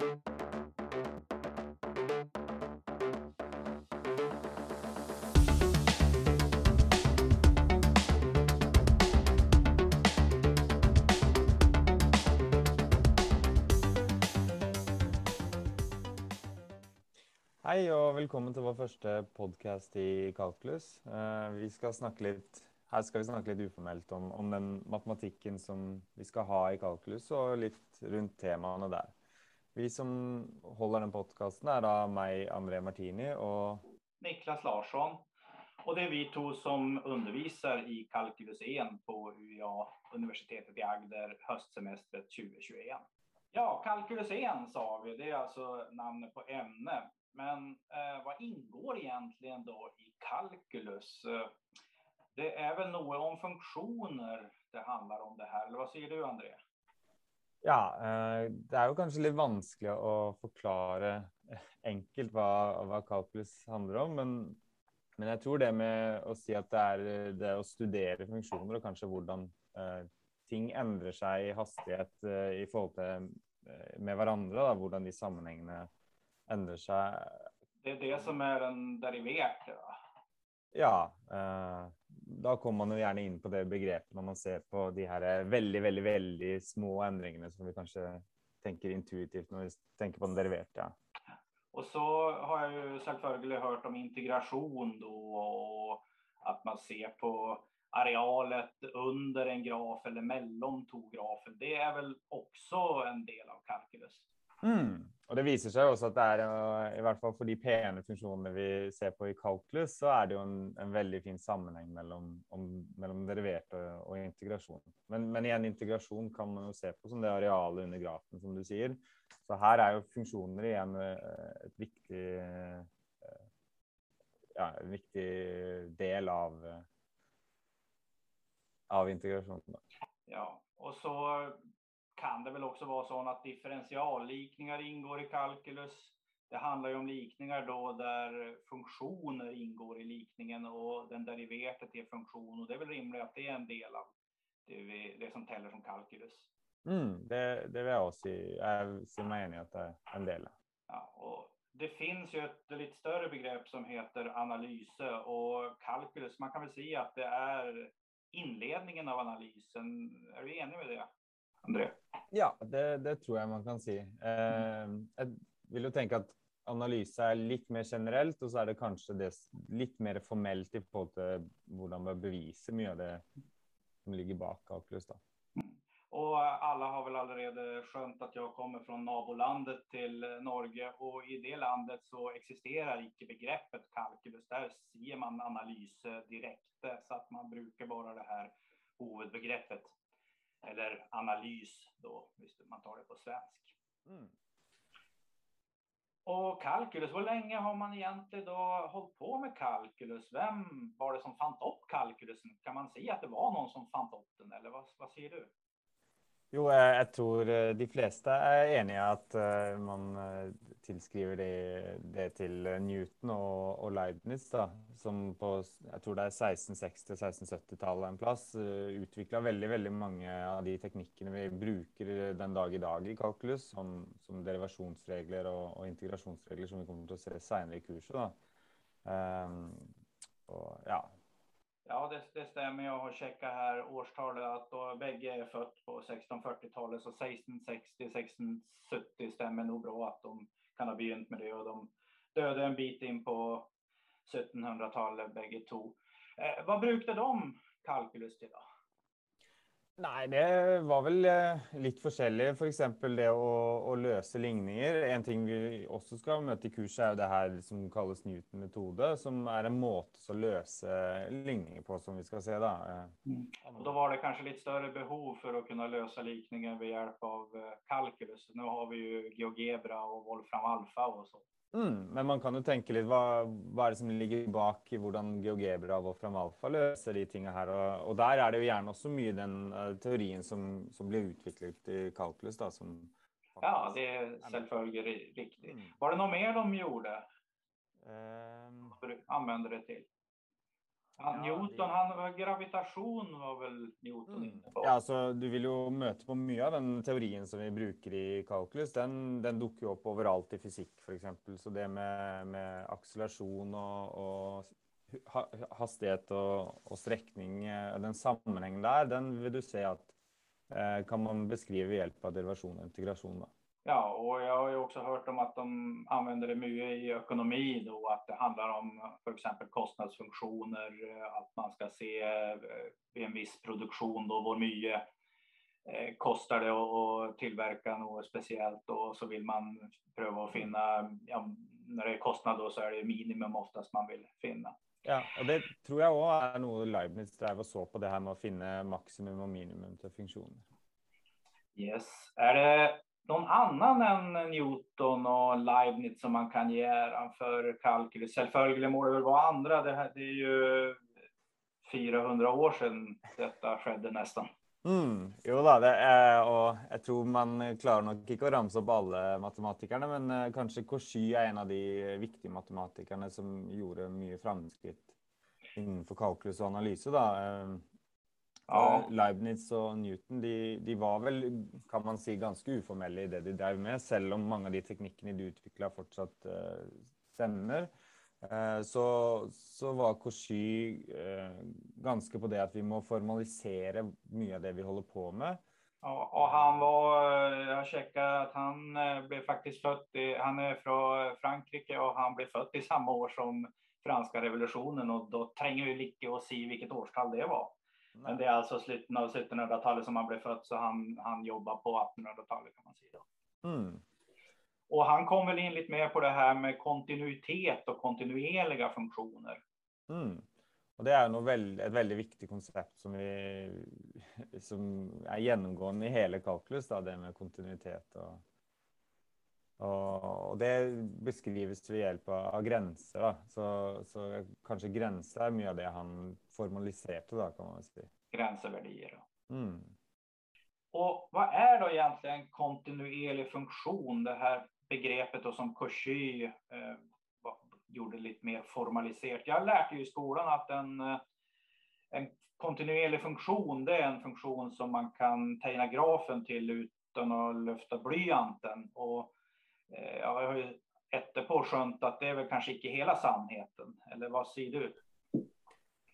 Hei og velkommen til vår første podkast i Kalkulus. Eh, vi skal snakke litt, her skal vi snakke litt uformelt om, om, den matematikken som vi skal ha i Kalkulus, og litt rundt temaene der. Vi som håller den podcasten är då mig, André Martini, och Niklas Larsson. Och det är vi två som undervisar i kalkylus 1 på UiA, Universitetet i Agder, höstsemestret 2021. Ja, kalkylus 1 sa vi, det är alltså namnet på ämne. Men eh, vad ingår egentligen då i kalkylus? Eh, det är väl något om funktioner det handlar om det här, eller vad säger du André? Ja, eh, det er jo kanskje litt vanskelig å forklare enkelt hva, hva kalkulus handler om. Men, men, jeg tror det med å si at det er det å studere funksjoner og kanskje hvordan eh, ting endrer seg i hastighet eh, i forhold til eh, med hverandre, da, hvordan de sammenhengene ändrar sig. Det är det som är en derivert? Va? Ja, eh, da kommer man jo gjerne inn på det begrepet når man ser på de her eh, veldig, veldig, veldig små endringene som vi kanskje tenker intuitivt når vi tenker på den deriverte. Ja. Och så har jag ju selvfølgelig hört om integration då och att man ser på arealet under en graf eller mellom to grafer. Det är väl också en del av kalkylus? Mm. Og Det viser seg også at det er, eh, i hvert fall for de pene funksjonene vi ser på i kalkulus, så er det jo en, en veldig fin sammenheng mellom, om, mellom derivert og, og integrasjon. Men, men, igjen, integrasjon kan man jo se på som det arealet under grafen, som du sier. Så her er jo funksjoner igjen eh, et viktig, eh, ja, en viktig del av, av integrasjonen. Ja, og så kan det väl också vara så att differentiallikningar ingår i kalkylus. Det handlar ju om likningar då där funktioner ingår i likningen och den derivetet är funktion och det är väl rimligt att det är en del av det, vi, det som täller som kalkylus. Mm, det, det vill jag också se mig enig att det är en del. Ja, och det finns ju ett lite större begrepp som heter analyse och kalkylus. Man kan väl säga att det är inledningen av analysen. Är du enig med det? André? Ja, det, det, tror jeg man kan si. Eh, jeg vil jo tenke at analyse er litt mer generelt, og så er det kanskje det litt mer formelt i forhold til hvordan man beviser mye av det som ligger bak kalkulus. da. Och alla har väl allerede skjønt at jeg kommer fra nabolandet til Norge og i det landet så existerar ikke begrepet kalkulus. Der sier man analyse direkte så att man bruker bare det her hovedbegreppet eller analys då, hvis man tar det på svensk. Mm. Och kalkylus, hur länge har man egentligen då hållit på med kalkylus? Vem var det som fann upp kalkylusen? Kan man säga att det var någon som fann upp den eller vad, vad säger du? Jo, jeg tror eh, de fleste er enige i at uh, man tilskriver det, det, til Newton og, og Leibniz, da, som på jeg tror det er 1660-1670-tallet en plass eh, utvikla veldig veldig mange av de teknikkene vi bruker den dag i dag i kalkulus, som, som derivasjonsregler og, og, integrasjonsregler, som vi kommer til å se seinere i kurset. Da. Um, og, ja, Ja, det, det, stämmer. Jag har checkat här årstalet att då bägge är fött på 1640-talet, så 1660-1670 stämmer nog bra att de kan ha begynt med det och de dödade en bit in på 1700-talet bägge två. Eh, vad brukade de kalkylus till då? Nei, det var vel eh, litt forskjellig. F.eks. For det å, å, løse ligninger. En ting vi også skal møte i kurset, er jo det her som kalles Newton-metode. Som er en måte å løse ligninger på, som vi skal se. da. Mm. Da var det kanskje litt større behov for å kunne løse ligninger ved hjelp av eh, kalkulus. Nå har vi jo GeoGebra og Wolfram Alfa og sånt. Mm, men man kan jo tenke litt hva, hva, er det som ligger bak i hvordan GeoGebra og Wolfram Alpha løser de tingene her. Og, og, der er det jo gjerne også mye den uh, teorien som, som blir utviklet i kalkulus. da, som Ja, det er selvfølgelig riktig. Mm. Var det noe mer de gjorde? Um, Anvender det til? Ja, Newton, han, gravitasjon var vel Newton mm. inne på. Ja, altså Du vil jo møte på mye av den teorien som vi bruker i kalkulus. Den, den dukker jo opp overalt i fysikk, f.eks. Så det med, med akselerasjon og, og hastighet og, og, strekning, eh, den sammenhengen der, den vil du se at eh, kan man beskrive ved hjelp av derivasjon og integrasjon. da. Ja, och jag har ju också hört om att de använder det mycket i ekonomi då, att det handlar om för exempel kostnadsfunktioner, att man ska se vid en viss produktion då hur mycket eh, kostar det att tillverka något speciellt och så vill man pröva att finna, ja, när det är kostnad då så är det minimum oftast man vill finna. Ja, och det tror jag också är något Leibniz drev och så på det här med att finna maximum och minimum till funktioner. Yes. Är det någon annan än Newton och Leibniz som man kan ge äran för kalkylus? Självföljligt må det väl vara andra. Det, här, det är ju 400 år sedan detta skedde nästan. Mm, jo da, det er, og jeg tror man klarer nok ikke å ramse opp alle matematikerne, men eh, kanske kanskje Cauchy er en av de viktige matematikerne som gjorde mye framskritt innenfor kalkulus og analyse. da. Ja. Leibniz och Newton de, de, var väl, kan man si, ganska uformella i det de drev med, selv om många av de teknikerna de utvecklar fortsatt uh, stämmer. Uh, så, så var Cauchy uh, ganska på det att vi måste formalisera mycket av det vi håller på med. Ja, och han var, jag checkade att han blev faktiskt född i, han är från Frankrike och han blev född i samma år som franska revolutionen och då tränger vi lite att se vilket årskall det var. Men det är alltså slutet av 1700-talet som han blev född, så han, han jobbar på 1800-talet kan man säga. Mm. Och han kom väl in lite mer på det här med kontinuitet och kontinuerliga funktioner. Mm. Och det är nog väldigt, ett väldigt viktigt koncept som, vi, som är genomgående i hela kalkulus, då, det med kontinuitet. Och, och, det beskrivs ved hjelp av, av grenser. Da. Så, så, kanskje grenser er mye av det han formaliserte, da, kan man si. Gränsverdier. Mm. Och vad är då egentligen kontinuerlig funktion? Det här begreppet då som Cauchy eh, gjorde lite mer formaliserat. Jag lärde ju i skolan att en, eh, en kontinuerlig funktion, det är en funktion som man kan teckna grafen till utan att lyfta blyanten. Och Eh, jag har ju etterpå skönt att det är väl kanske inte hela sannheten. Eller vad säger du?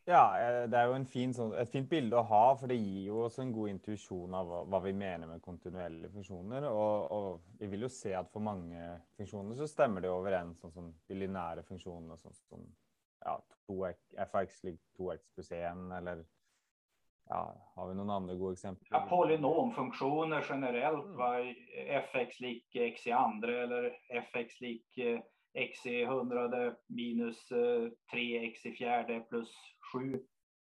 Ja, eh, det är ju en fin, ett fint bild att ha, för det ger ju oss en god intuition av vad, vi menar med kontinuerliga funktioner. Och, och, vi vill ju se att för många funktioner så stämmer det överens, sånn som de linjära funktionerna, sånn som ja, 2x, fx lik 2x plus 1, eller Ja, har vi någon andra goda exempel? Ja, polynomfunktioner generellt, mm. va? fx lik x i andra eller fx lik eh, x i hundrade minus 3x eh, i fjärde plus 7.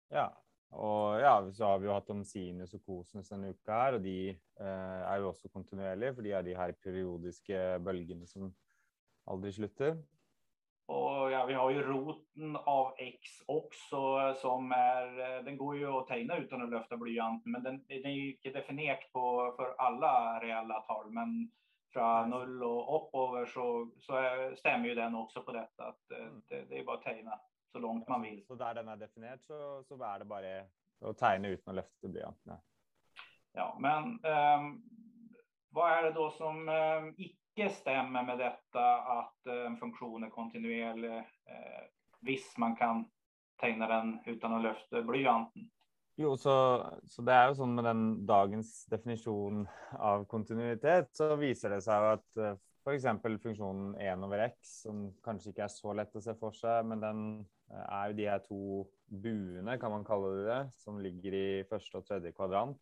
Ja, och ja, så har vi ju haft om sinus och kosinus en vecka här och de eh, är ju också kontinuerliga för de är de här periodiska bölgerna som aldrig slutar. Och ja, vi har ju roten av x också som är, den går ju att teckna utan att lyfta blyanten, men den, den är ju inte definierat på för alla reella tal. Men från noll och uppöver så, så är, stämmer ju den också på detta att eh, mm. det, det, är bara att teckna så långt man vill. Så där den är definierad så, så är det bara att teckna utan att lyfta blyanten? Ja, men um, vad är det då som um, icke icke stämmer med detta att eh, en funktion är kontinuerlig. Eh, visst, man kan teckna den utan att lyfta blyanten. Jo, så, så det är ju så med den dagens definition av kontinuitet så visar det sig att eh, för exempel funktionen 1 över x som kanske inte är så lätt att se för sig, men den eh, är ju de här två buene kan man kalla det som ligger i första och tredje kvadrant.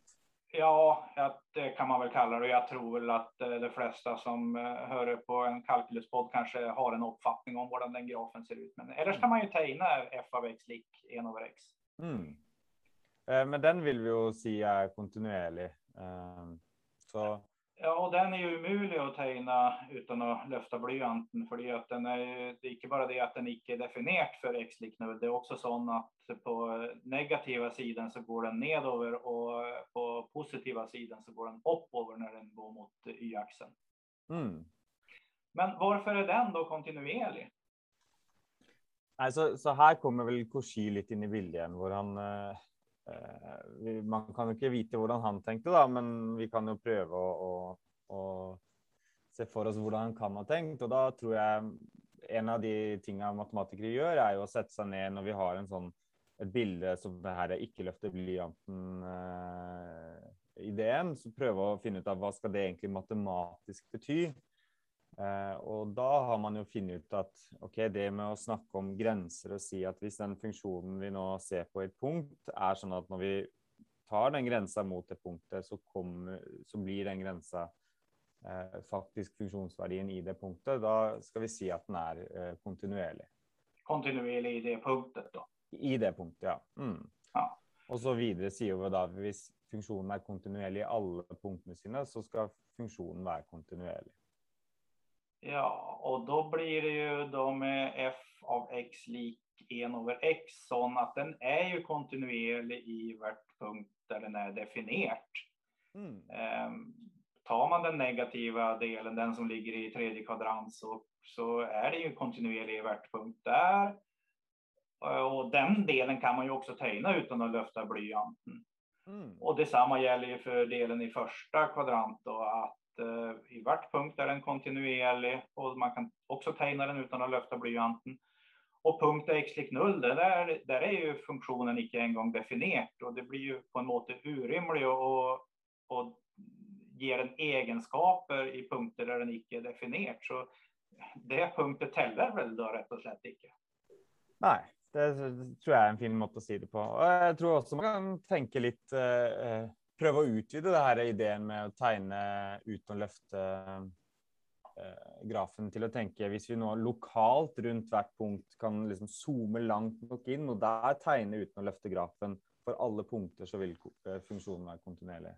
Ja, det kan man väl kalla det. Jag tror väl att eh, de flesta som eh, hör på en kalkyluspodd kanske har en uppfattning om hur den grafen ser ut. Men eller ska man ju ta in f av x lik 1 över x. Mm. Eh, men den vill vi ju se är kontinuerlig. Så Ja, och den är ju umulig att teckna utan att lyfta blyanten för att den är, det är inte bara det att den inte är definierat för x lik null. Det är också så att på negativa sidan så går den nedover och på positiva sidan så går den uppöver när den går mot y-axeln. Mm. Men varför är den då kontinuerlig? Nei, så, her kommer vel Cauchy litt inn i bildet igjen, hvor han Eh, man kan jo ikke vite hvordan han tenkte, da, men vi kan jo prøve å, å, å se for oss hvordan han kan ha tenkt. Og da tror jeg en av de tinga matematikere gjør, er jo å sette seg ned når vi har en sånn, et bilde som det her er ikke løfte blyanten. Eh, ideen, så prøve å finne ut av hva skal det egentlig matematisk bety. Eh, og da har man jo funnet ut at ok, det med å snakke om grenser og si at hvis den funksjonen vi nå ser på i et punkt, er sånn at når vi tar den grensa mot det punktet, så, kommer, så blir den grensa eh, faktisk funksjonsverdien i det punktet, da skal vi si at den er eh, kontinuerlig. Kontinuerlig i det punktet, da? I det punktet, ja. Mm. ja. Og så videre sier vi da hvis funksjonen er kontinuerlig i alle punktene sine, så skal funksjonen være kontinuerlig. Ja, og da blir det jo da med f av x lik 1 over x sånn at den er jo kontinuerlig i hvert punkt der den er definert. Mm. Um, tar man den negativa delen, den som ligger i tredje kvadrant, så, så är det ju kontinuerlig i hvert punkt där. Och den delen kan man ju också tegna utan att lyfta blyanten. Mm. Och detsamma gäller ju för delen i första kvadrant då, att eh, vart punkt är den kontinuerlig och man kan också tegna den utan att löfta blyanten. Och punkt x lik 0, där, där är ju funktionen icke en gång definierat och det blir ju på en måte urimlig och, och ger den egenskaper i punkter där den icke är definierat. Så det punkter täller väl då rätt och slett icke? Nej, det tror jag är en fin måte att se det på. Jag tror också man kan tänka lite. eh, Prøve å utvide det her ideen med å tegne utan å løfte eh, grafen til å tenke Hvis vi nå lokalt rundt hvert punkt kan liksom zoome langt nok inn, og der tegne uten å løfte grafen for alle punkter, så vil eh, funksjonen være kontinuerlig.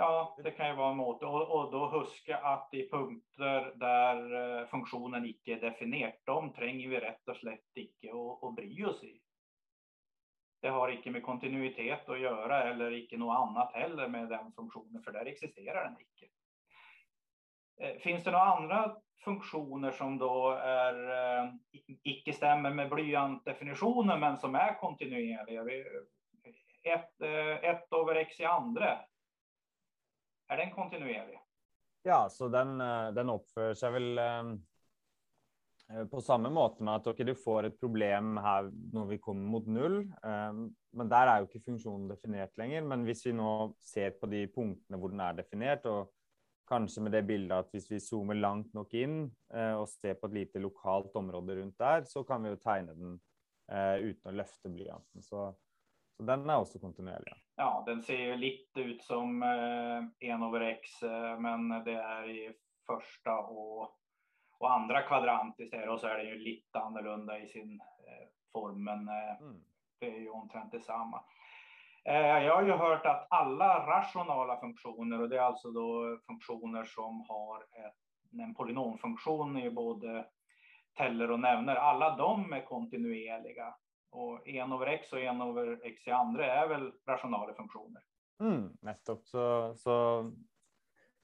Ja, det kan ju vara en måte. Och, och då huska att i punkter där eh, funktionen icke är definierat, de tränger vi rätt och slätt icke och, och bry oss i. Det har icke med kontinuitet att göra eller icke något annat heller med den funktionen, för där existerar den icke. Eh, finns det några andra funktioner som då är eh, icke stämmer med blyantdefinitionen men som är kontinuerliga? Ett, eh, ett över x i andra är den kontinuerlig? Ja, så den, den uppför sig väl Eh, på samme måte med at okay, du får et problem her når vi kommer mot null. Eh, men der er jo ikke funksjonen definert lenger. Men hvis vi nå ser på de punktene hvor den er definert, og kanskje med det bildet at hvis vi zoomer langt nok inn eh, og ser på et lite lokalt område rundt der, så kan vi jo tegne den uten å løfte blyanten. Så så den är också kontinuerlig. Ja, den ser ju lite ut som eh, en över x, men det är i första och, och andra kvadrant istället och så är det ju lite annorlunda i sin eh, form, men eh, mm. det är ju omtrent detsamma. Eh, jag har ju hört att alla rationala funktioner, och det är alltså då funktioner som har ett, en polynomfunktion i både teller och nämner, alla de är kontinuerliga. Och en över x och en över x i andra är väl rationala funktioner. Mm, nettopp. Så, så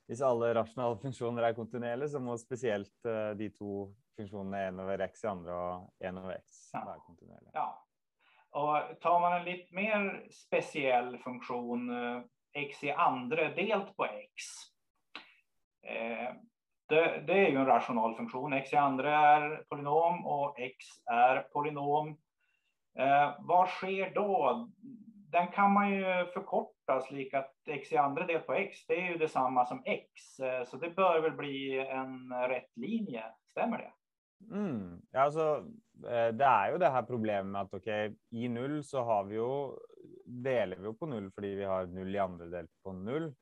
hvis alle rasjonale funksjoner er kontinuerlige, så må spesielt uh, de to funksjonene 1 over x i andre og 1 over x være kontinuerlige. Ja. Och tar man en lite mer speciell funktion, uh, x i andra delt på x. Uh, det, det, är ju en rational funktion. x i andra är polynom och x är polynom. Eh, vad sker då? Den kan man ju förkorta slik att x i andra del på x, det är ju detsamma som x. Eh, så det bör väl bli en rätt linje, stämmer det? Mm. Alltså, eh, det är ju det här problemet med att okay, i null så har vi ju, delar vi ju på null för vi har null i andra del på null.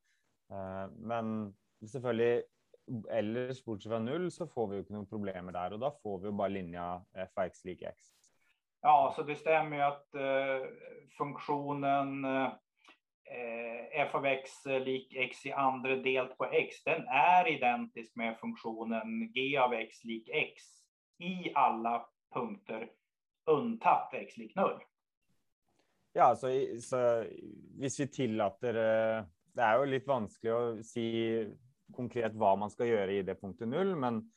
Eh, men selvfølgelig ellers bortsett fra null så får vi ju några problem där och då får vi ju bara linjen f av x lik x. Ja, så det stämmer ju att funktionen eh, f av x eh, lik x i andra delt på x, den är identisk med funktionen g av x lik x i alla punkter undtatt x lik 0. Ja, så, så hvis vi tillater eh, Det är ju lite vanskelig att si konkret vad man ska göra i det punktet null, men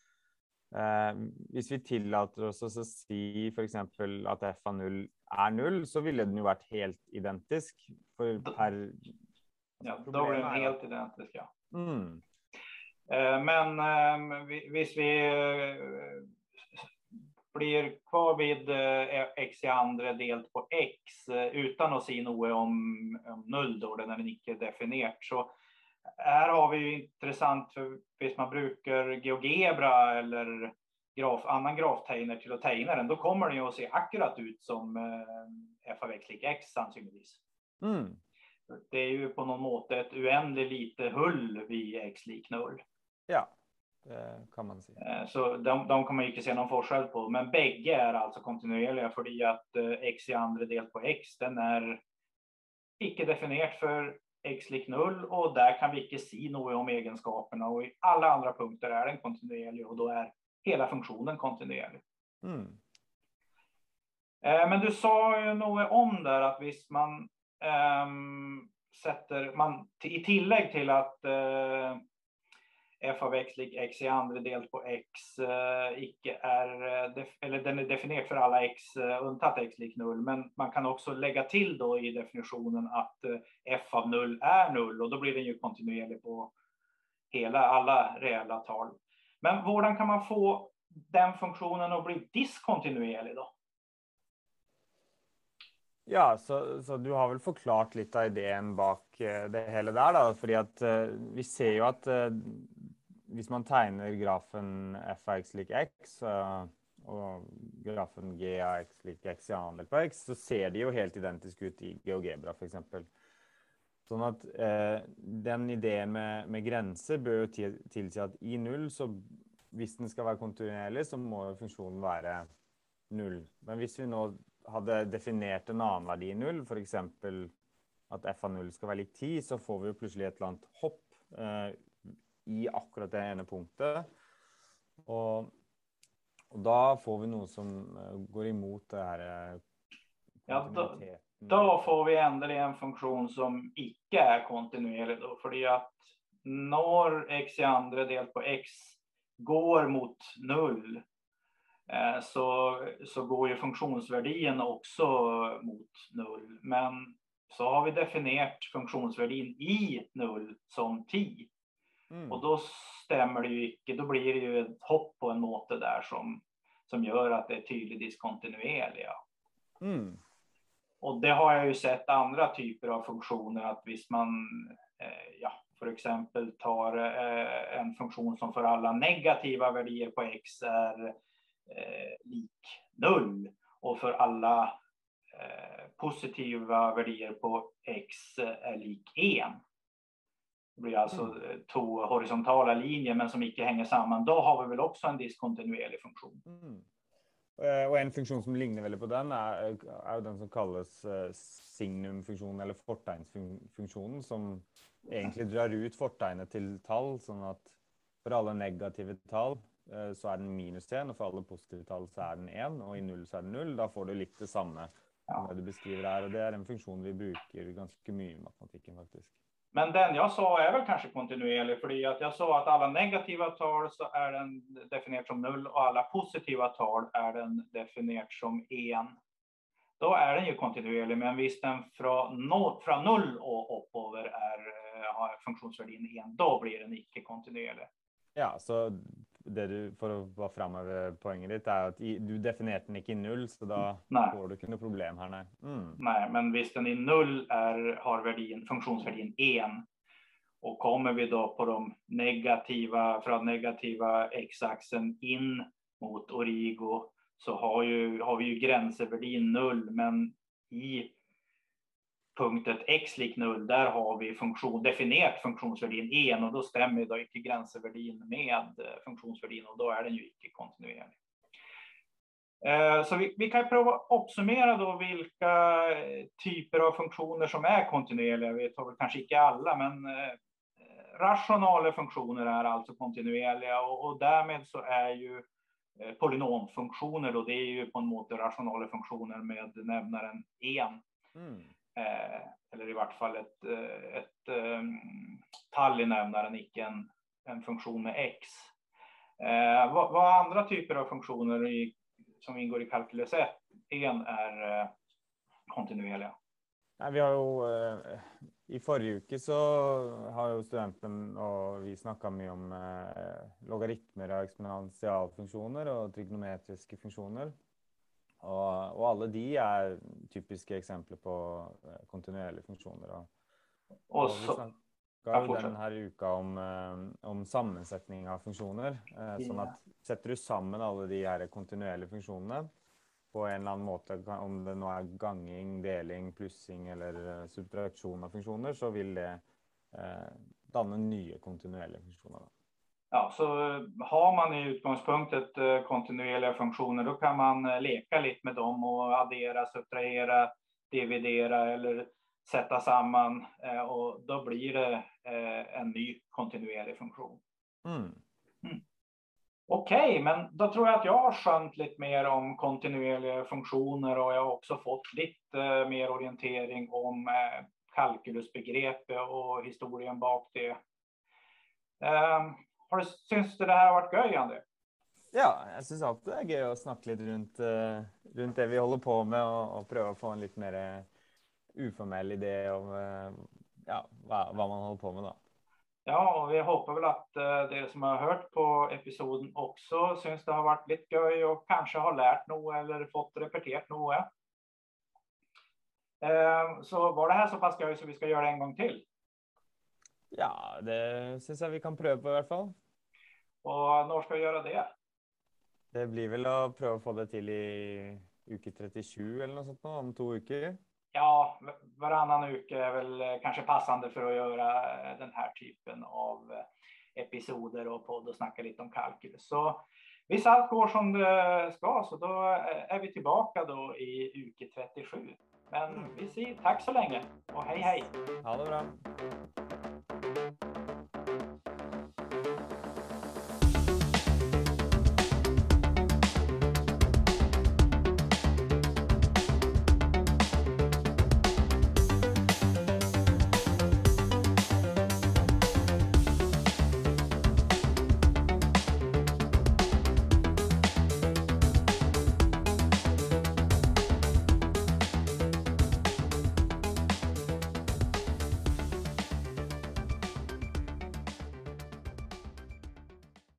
Eh, hvis vi tillater oss å si f.eks. at f av 0 er 0, så ville den jo vært helt identisk. For per Ja, da blir den helt identisk, ja. Mm. Eh, men eh, hvis vi eh, blir kvar vid x i andre delt på x uten å si noe om, om null, då, den er ikke definert, så her har vi ju intressant för hvis man bruker GeoGebra eller graf, annan graftegner til å tegne den, då kommer den ju att se akkurat ut som eh, f av x lik x sannsynligvis. Mm. Det är ju på någon måte ett uendelig lite hull vid x lik 0. Ja, det kan man si. Eh, så de, de kan man ikke se noen forskjell på, men begge er altså kontinuerlige fordi at eh, x i andre delt på x, den er ikke definert for x lik 0 og der kan vi ikke si noe om egenskapene og i alle andre punkter er den kontinuerlig og da er hele funksjonen kontinuerlig. Mm. Eh, men du sa jo noe om der at hvis man um, setter man i tillegg til at uh, f av x lik x i andra delt på x uh, icke är, eh, eller den är definierad för alla x uh, x lik 0 men man kan också lägga till då i definitionen - att f av 0 är 0 och då blir den ju kontinuerlig på hela, alla reella tal. Men hur kan man få den funktionen att bli diskontinuerlig då? Ja, så, så, du har väl förklarat lite av idén bak det hela där, då, för att uh, vi ser ju att uh, hvis man tegner grafen f av x lik x eh, og grafen g av x lik x i annen del på x, så ser de jo helt identiske ut i GeoGebra f.eks. Sånn at eh, den ideen med, med, grenser bør jo tilsi at i null, så hvis den skal være kontinuerlig, så må funksjonen være null. Men hvis vi nå hadde definert en annen verdi i null, f.eks. at f av null skal være lik 10, så får vi jo plutselig et eller annet hopp eh, i akkurat det ene punktet. Og, og, da får vi noe som eh, går imot det her eh, ja, da, da, får vi endelig en funksjon som ikke er kontinuerlig. Då, fordi at når x i andre delt på x går mot null, eh, så, så går jo funksjonsverdien også mot null. Men så har vi definert funksjonsverdien i null som 10. Mm. Och då stämmer det ju inte, då blir det ju ett hopp på en måte där som, som gör att det är tydligt diskontinuerliga. Mm. Och det har jag ju sett andra typer av funktioner att visst man, eh, ja, för exempel tar eh, en funktion som för alla negativa värdier på x är eh, lik noll och för alla eh, positiva värdier på x är lik 1. Det blir altså mm. to horisontale linjer, men som ikke henger sammen. Da har vi vel også en diskontinuerlig funksjon. Mm. Eh, og en funksjon som ligner veldig på den, er, er jo den som kalles uh, signumfunksjonen, eller fortegnsfunksjonen, som egentlig drar ut fortegnet til tall, sånn at for alle negative tall uh, så er den minus 1, og for alle positive tall så er den 1, og i null så er den 0. Da får du litt det samme som du beskriver her. Og det er en funksjon vi bruker ganske mye i matematikken, faktisk. Men den jag sa är väl kanske kontinuerlig för att jag sa att alla negativa tal så är den definierat som noll och alla positiva tal är den definierat som en. Då är den ju kontinuerlig, men visst den från noll, från noll och uppover är eh, har funktionsvärdin en, då blir den icke kontinuerlig. Ja, så det du, for å bare framheve poenget ditt, er at i, du definerte den ikke i null, så da nei. får du ikke noe problem her, nei. Mm. Nei, men hvis den i null er, har verdien, funksjonsverdien 1, og kommer vi da på de negativa, fra negativa x-axeln inn mot origo, så har, ju, har vi ju gränseverdien null, men i punktet x lik 0, där har vi funktion, definierat funktionsvärdin 1 och då stämmer då inte gränsvärdin med eh, funktionsvärdin och då är den ju icke kontinuerlig. Eh, så vi, vi kan prova uppsummera då vilka eh, typer av funktioner som är kontinuerliga. Vi tar väl kanske inte alla, men rationala funktioner är alltså kontinuerliga och, och därmed så är ju polynomfunktioner då, det är ju på en måte rationala funktioner med nämnaren 1. Mm. Eh, eller i vart fall ett, eh, ett, ett tall i nämnaren, icke en, en funktion med x. Eh, vad, vad, andra typer av funktioner i, som ingår i kalkylus 1 en är eh, kontinuerliga? Nej, vi har ju eh, i förra veckan så har ju studenten och vi snackat mycket om eh, logaritmer och exponentialfunktioner och trigonometriska funktioner. Och, och alla de är typiska exempel på eh, kontinuerliga funktioner. Och, och så, snakka jo den her uka om, eh, om sammensetning av funksjoner. Eh, sånn at setter du sammen alle de her kontinuerlige funksjonene på en eller annen måte, om det nå er ganging, deling, plussing eller subtraksjon av funksjoner, så vil det eh, danne nye kontinuerlige funksjoner. Ja, så har man i utgångspunktet kontinuerliga funktioner, då kan man leka lite med dem och addera, subtrahera, dividera eller sätta samman och då blir det Eh, en ny kontinuerlig funktion. Mm. Mm. Okej, okay, men då tror jag att jag har skönt lite mer om kontinuerliga funktioner och jag har också fått lite eh, mer orientering om eh, kalkylusbegreppet och historien bak det. Har du, syns du det här har varit göj, André? Ja, jag syns alltid det är gøy att snacka lite runt, runt det vi håller på med och, och pröva få en lite mer uformell idé om ja, vad, vad man håller på med då. Ja, och vi hoppas väl att uh, det som har hört på episoden också syns det har varit lite göj och kanske har lärt något eller fått repeterat något. Uh, så var det här så pass göj så vi ska göra en gång till? Ja, det syns jag vi kan pröva på i alla fall. Och när ska vi göra det? Det blir väl att pröva få det till i uke 37 eller något sånt om två veckor ja, varannan uke är väl kanske passande för att göra den här typen av episoder och podd och snacka lite om kalkylus. Så visst allt går som det ska, så då är vi tillbaka då i uke 37. Men vi säger tack så länge och hej hej! Ha det bra!